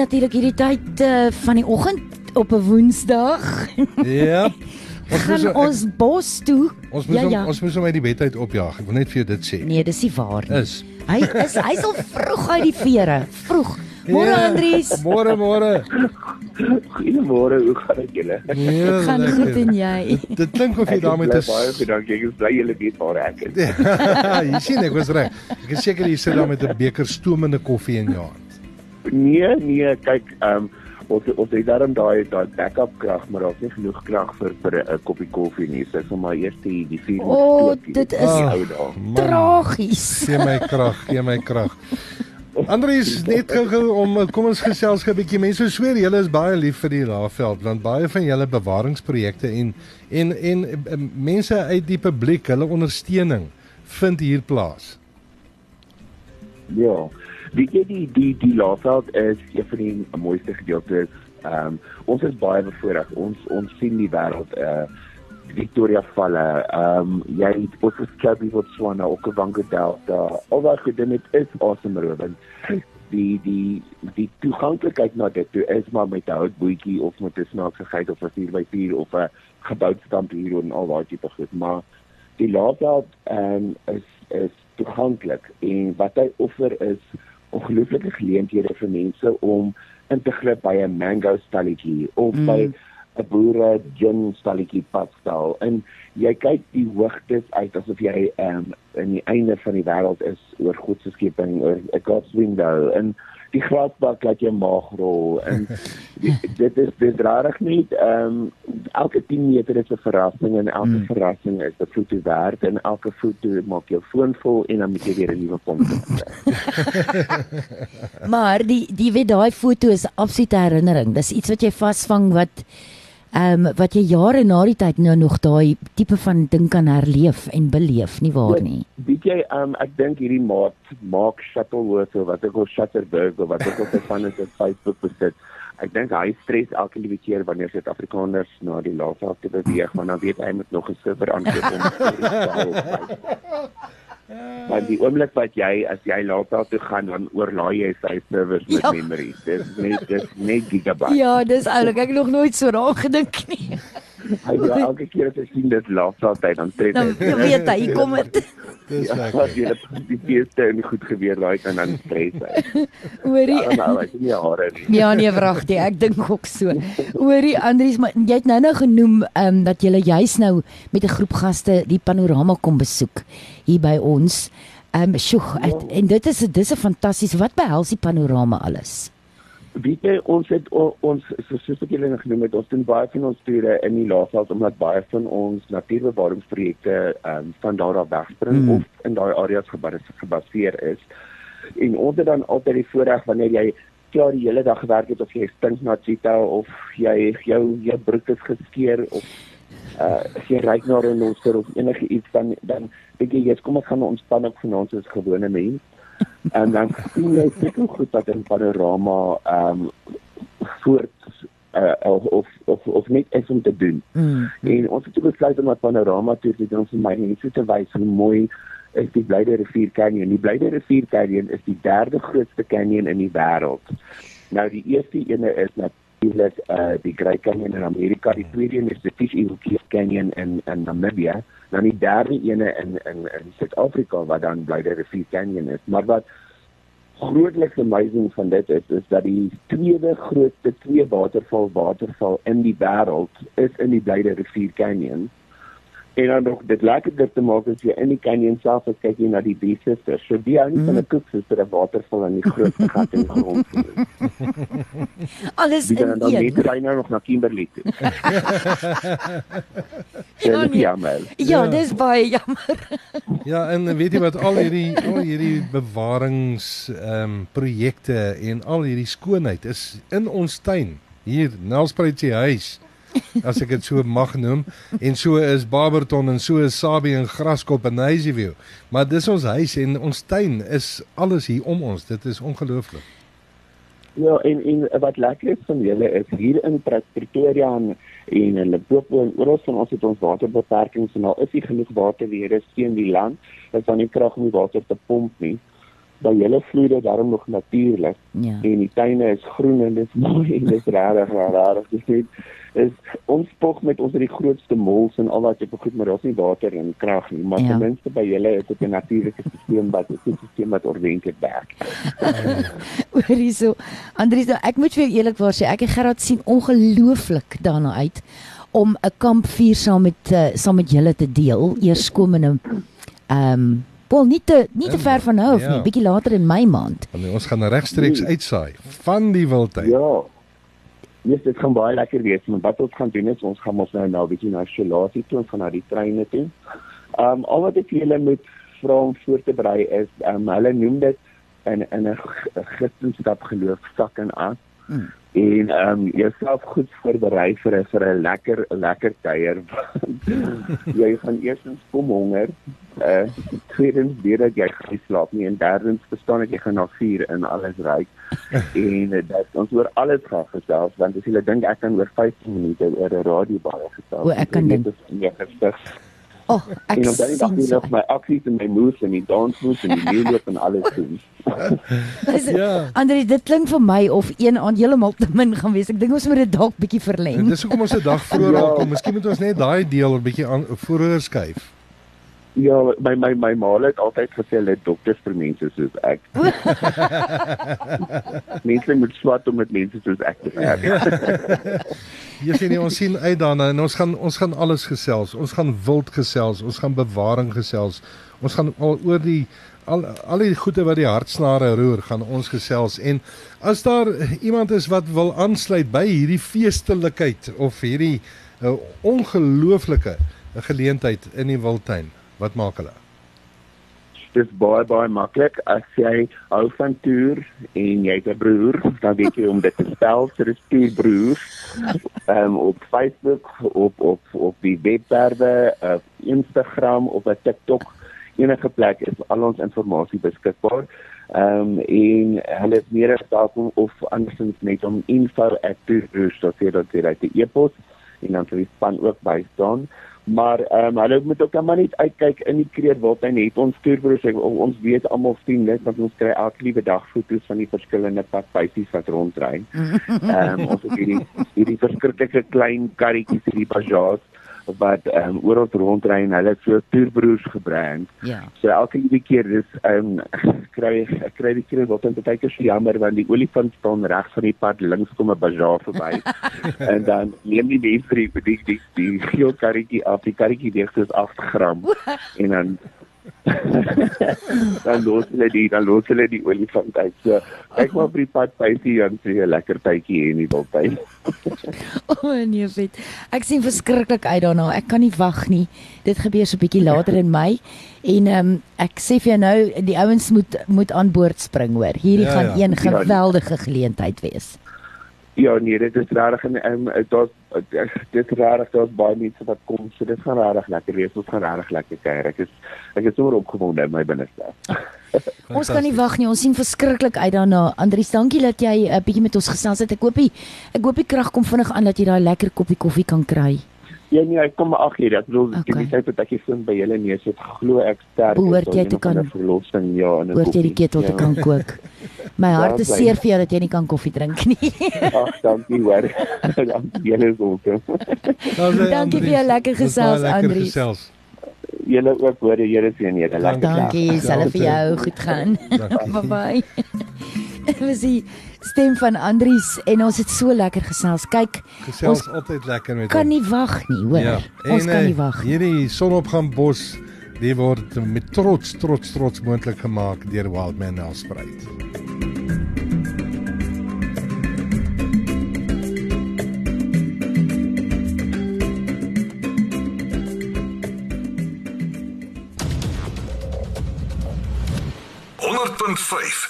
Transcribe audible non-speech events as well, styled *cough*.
natuurlik hierdie tyd uh, van die oggend op 'n Woensdag. Ja. *laughs* Ons gaan moet ons bos toe. ons moet ja, hom, ja. ons moet hom uit die bed uit opjaag. Ek wil net vir jou dit sê. Nee, dis nie waar nie. Is. Hy is hy's al *laughs* vroeg uit die vere. Vroeg. Môre Ja. Andries. Môre môre. Goeiemôre, hoe gaan dit julle? Nee, Gaan lekker. goed en jy? Dit klink of jy Ek is daarmee te baie goed, dankie. Ek is bly julle weet waar ek is. *laughs* Jy sien ek was reg. Ek is seker jy sit daar met 'n beker stoomende koffie in jou hand. Nee, nee, kyk, ehm um, ons ons het daarom daai daai backup krag, maar daar's nie genoeg krag vir vir 'n koppie koffie nie. So ek sal maar eers die die vuur O, oh, hier. dit is. Man, tragies. Gee my krag, gee my krag. Andries, net gou om kom ons gesels gou 'n bietjie. Mense sweer julle is baie lief vir die Laagveld want baie van julle bewaringsprojekte en en en uh, mense uit die publiek, hulle ondersteuning vind hier plaas. Ja. Weet jy die die die Laagveld is een van die mooiste gedeeltes. Ehm um, ons is baie bevoorreg. Ons ons sien die wêreld uh Victoria Falle. Ehm um, jy ook geskryf oor Swana, Okavango Delta. Al daai goed en dit is asemrowend. Die die die toeganklikheid na dit toe is maar met 'n houtbootjie of met 'n snaakse geit of 'n 4x4 of 'n geboutstamp hier en al daai tipe goed, maar die Laagveld ehm um, is is toeganklik en wat hy offer is ongelooflike geleenthede vir mense om in te glip by 'n mango stalletjie of mm. by 'n boere gin stalletjie padstal en jy kyk die hoogtes uit asof jy um, in die einde van die wêreld is oor God se skepping oor 'n God's window en die grasbak laat jou maag rol en *laughs* die, dit is dit rarig nie ehm um, elke 10 meter is 'n verrassing en elke mm. verrassing is 'n foto werd en elke foto maak jou foon vol en dan moet jy weer 'n nuwe pomp *laughs* Maar die die weet daai foto is 'n absolute herinnering. Dis iets wat jy vasvang wat ehm um, wat jy jare na die tyd nou nog daai tipe van ding kan herleef en beleef, nie waar nie? Weet jy, um, ek dink hierdie maat maak Shuttleworth of wat ek al Shutterberg of wat ek op *laughs* van is op Facebook besit. Ek dink hy stres elke liewe keer wanneer Suid-Afrikaners na die laafveld te beweeg, want dan weet hy moet nog 'n server aankoop om *laughs* Maar die oomblik wat jy as jy laafveld toe gaan, dan oorlaai jy sy servers met ja. memory. Dis net dis net gigabyte. Ja, dis oulik. Ek het nog nooit so daaraan gedink nie. Hy ja, elke keer as hy sien dit laafveld hy dan trek Dan hy. weet hy, hier kom dit. Dis Ja, lekker. jy dit die feeste en goed gebeur daai kan dan stres hy. Hoorie. Ja, nou, hy sien nie hare nie. Ja nee, wragtig. Ek dink ook so. Hoorie Andries, maar jy het nou nou genoem ehm um, dat jy juis nou met 'n groep gaste die panorama kom besoek hier by ons. Ehm um, sjoe, ek- en dit is dis 'n fantasties. Wat behels die panorama alles? Weet jy ons het o, ons so soos ek julle nog genoem het, ons doen baie van ons toere in die Laagveld omdat baie van ons natuurbewaringsprojekte ehm um, van daar af wegspring Mm. of in daai areas gebas, gebaseer is. En ons het dan altyd die voorreg wanneer jy klaar die hele dag gewerk het of jy stink na cheetah of jy jou jou broek is geskeur of uh as jy ry na 'n monster of enige iets dan dan dink jy jy's kom ek gaan ontspan op soos gewone mens. En dan sien jy seker goed wat in panorama ehm um, voort uh, of, of of of net is om te doen. Mm. En ons het besluit om 'n panorama toe te doen vir my mense te wys hoe mooi is die Blyde Rivier Canyon. Die Blyde Rivier Canyon is die derde grootste canyon in die wêreld. Nou die eerste ene is natuurlik uh die Great Canyon in Amerika, die tweede een is die Fish Eagle Cave Canyon in in Namibia, dan die derde ene in in in Suid-Afrika wat dan Blyde Rivier Canyon is. Maar wat grootliks amazing van dit is is dat die tweede grootste twee waterval waterval in die wêreld is in die Blyde Rivier Canyon. En dan nog dit lekkerder te maak as jy in die canyon self as kyk jy na die Bee Sisters. So die hou nie van 'n koeksuster 'n waterval in die groot *laughs* gat in die grond. nie. Alles Die dan in dan een. net ry nou nog na Kimberley toe. *laughs* Ja, nee. jammer. Ja, Ja. dis baie jammer. *laughs* Ja, en weet jy wat al hierdie al hierdie bewarings ehm um, projekte en al hierdie skoonheid is in ons tuin hier Nelspruitjie huis. As ek dit so mag noem en so is Barberton en so is Sabie en Graskop en Hazyview. Maar dis ons huis en ons tuin is alles hier om ons. Dit is ongelooflik. Ja, en en wat lekker is van julle is hier in Pre- Pretoria en en in Limpopo en oral van ons het ons waterbeperkings en al is nie genoeg water weer is teen die land, is dan nie krag om die water te pomp nie. By julle vloei dit daarom nog natuurlik Ja. en die tuine is groen en dit is mooi en dit is regtig regtig dis net is ons spog met ons het die grootste mols en al wat ek goed maar daar's nie water en krag nie maar Ja. ten minste by julle is dit 'n natuurlike stelsel wat 'n stelsel wat ordentlik werk. *laughs* Oor hierso. Andries, nou, ek moet vir jou eerlikwaar sê, ek en Gerard sien ongelooflik daarna uit om 'n kampvuur saam met uh, saam met julle te deel eerskomende ehm um, wel nie te nie te ver van nou af Ja. nie, bietjie later in Mei maand. Want ons gaan regstreeks uitsaai van die wildtuin. Ja. Yes, dit gaan baie lekker wees. Maar wat ons gaan doen is ons gaan ons nou nou 'n bietjie na Shalatie toe, ons gaan na die treine toe. Um al wat ek julle moet vra om voor te berei is um hulle noem dit in in 'n Christendom geloof sak en as. Mm. En um jouself goed voorberei vir 'n vir 'n lekker lekker kuier. *laughs* jy gaan eerstens kom honger. Uh tweedens weet dat jy gaan slaap nie en derdens verstaan ek jy gaan na vuur en alles ry. *laughs* en uh, dat ons oor alles gaan gesels want as jy dink ek kan oor 15 minute oor 'n radio baie gesels. O, ek kan dink. gesig. O, oh, ek En dan jy so. nog my aksies en my moves en die dansmoves en die leeuloop en alles doen. *laughs* Ja. Andries, dit klink vir my of een aand heeltemal te min gaan wees. Ek dink ons moet dit dalk bietjie En verleng. dis hoekom ons 'n dag vroeër Ja. aankom. Miskien moet ons net daai deel 'n bietjie aan vroeër skuif. Ja, my my my ma het altyd gesê hulle is dokters vir mense soos ek. *laughs* mense moet swat om met mense soos ek te werk. *laughs* Jy sien ons sien uit daarna en ons gaan ons gaan alles gesels. Ons gaan wild gesels, ons gaan bewaring gesels. Ons gaan al oor die al al die goede wat die hartsnare roer, gaan ons gesels en as daar iemand is wat wil aansluit by hierdie feestelikheid of hierdie uh, ongelooflike geleentheid in die Wildtuin, wat maak hulle? Dis baie baie maklik as jy hou van toer en jy het 'n broer, dan weet jy om dit te spel, so dis toer broers. Ehm um, op Facebook, op op op die webwerwe, op Instagram, op 'n TikTok, enige plek is al ons inligting beskikbaar. Ehm um, en hulle is meer as welkom of andersins net om info@toerbroers.co.za te e-pos en dan sal die span ook by staan. Maar ehm um, hulle moet ook maar net uitkyk in die Kreerwildtuin het ons toerbroers ons weet almal sien dit want ons kry elke liewe dag foto's van die verskillende padbysies wat rondry. *laughs* Ehm um, ons het hierdie hierdie verskriklike klein karretjies hierdie bajaars wat ehm um, oral rondry en hulle so toerbroers gebrand. Ja. So elke liewe keer dis ehm um, *laughs* kry ek kry die Kreerwildtuin baie keer so jammer want die olifant staan reg van die pad links kom 'n bajaar verby. *laughs* en dan neem die mense die die die, die geel karretjie af, die karretjie weeg soos 8 gram en dan dan los hulle die dan los hulle die olifant uit. So kyk maar op die pad bysie dan sien jy 'n lekker tydjie hier in die wildtuin. *laughs* O oh, nee, vet. Ek sien verskriklik uit daarna. Ek kan nie wag nie. Dit gebeur so 'n bietjie later in Mei en ehm um, ek sê vir jou nou die ouens moet moet aan boord spring hoor. Hierdie Ja, gaan ja. een Ja. geweldige geleentheid wees. Ja nee, dit is regtig en um, daar's dit is regtig daar's baie mense wat kom, so dit gaan regtig lekker wees. Ons gaan regtig lekker kuier. Ek is ek is sommer opgewonde in my binneste. Ons kan nie wag nie. Ons sien verskriklik uit daarna. Andries, dankie dat jy 'n uh, bietjie met ons gesels het. Ek hoop die ek hoop die krag kom vinnig aan dat jy daai lekker koppie koffie kan kry. Ja nee, ek kom maar ag hier. Ek bedoel Okay. die tyd wat ek hier vind by julle neus het glo ek sterk Behoort is jy te kan- verlossing ja en 'n Hoort jy die ketel te Ja. kan kook. *laughs* My Ja, hart is seer vir jou dat jy nie kan koffie drink nie. *laughs* Ag, dankie hoor. *laughs* dankie julle ook. Dankie vir jou lekker gesels, Andries. Gesels. Julle ook hoor, die Here seën julle. Lekker. Dankie, sal vir jou goed gaan. Dankie. bye bye. Dis die stem van Andries en ons het so lekker gesels. Kyk, Gesels ons altyd lekker met kan hom. nie wag nie, hoor. Ja. Ons kan eh, nie wag nie. Hierdie sonopgang bos, die word met trots trots trots moontlik gemaak deur Wildman Nelspruit. Punt vyf